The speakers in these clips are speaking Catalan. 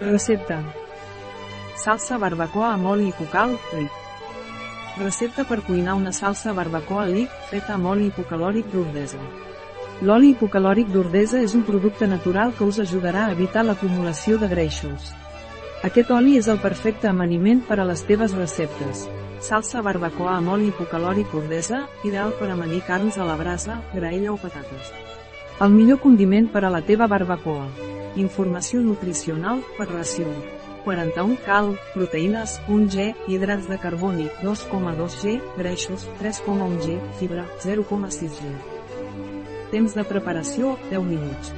Recepta. Salsa barbacoa amb oli hipocal, ric. Recepta per cuinar una salsa barbacoa lic, feta amb oli hipocalòric d'ordesa. L'oli hipocalòric d'ordesa és un producte natural que us ajudarà a evitar l'acumulació de greixos. Aquest oli és el perfecte amaniment per a les teves receptes. Salsa barbacoa amb oli hipocalòric ordesa, ideal per amanir carns a la brasa, graella o patates. El millor condiment per a la teva barbacoa. Informació nutricional per ració. 41 cal, proteïnes, 1 G, hidrats de carboni, 2,2 G, greixos, 3,1 G, fibra, 0,6 G. Temps de preparació, 10 minuts.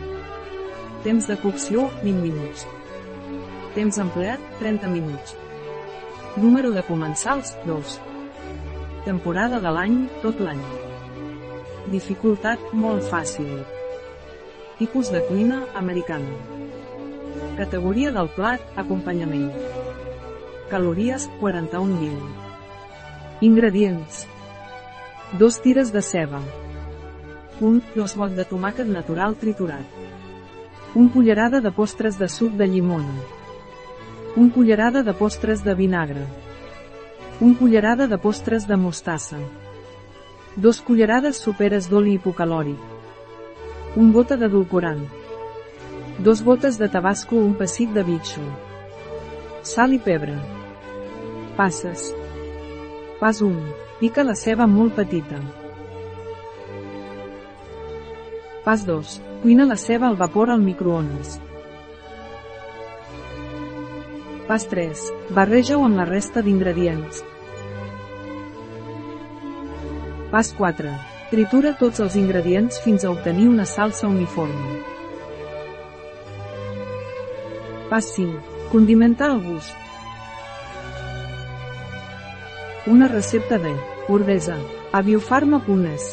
Temps de cocció, 20 minuts. Temps empleat, 30 minuts. Número de comensals, 2. Temporada de l'any, tot l'any. Dificultat, molt fàcil. Tipus de cuina, americana. Categoria del plat, acompanyament. Calories, 41.000. Ingredients. Dos tires de ceba. Un bot de tomàquet natural triturat. Un cullerada de postres de suc de llimona. Un cullerada de postres de vinagre. Un cullerada de postres de mostassa. Dos cullerades soperes d'oli hipocalòric. Un gota d'edulcorant. Dos gotes de tabasco un pessic de bitxo. Sal i pebre. Passes. Pas 1. Pica la ceba molt petita. Pas 2. Cuina la ceba al vapor al microones. Pas 3. Barreja-ho amb la resta d'ingredients. Pas 4. Tritura tots els ingredients fins a obtenir una salsa uniforme. Pas 5. Condimentar al gust. Una recepta de Urdesa. A Biofarma Punes.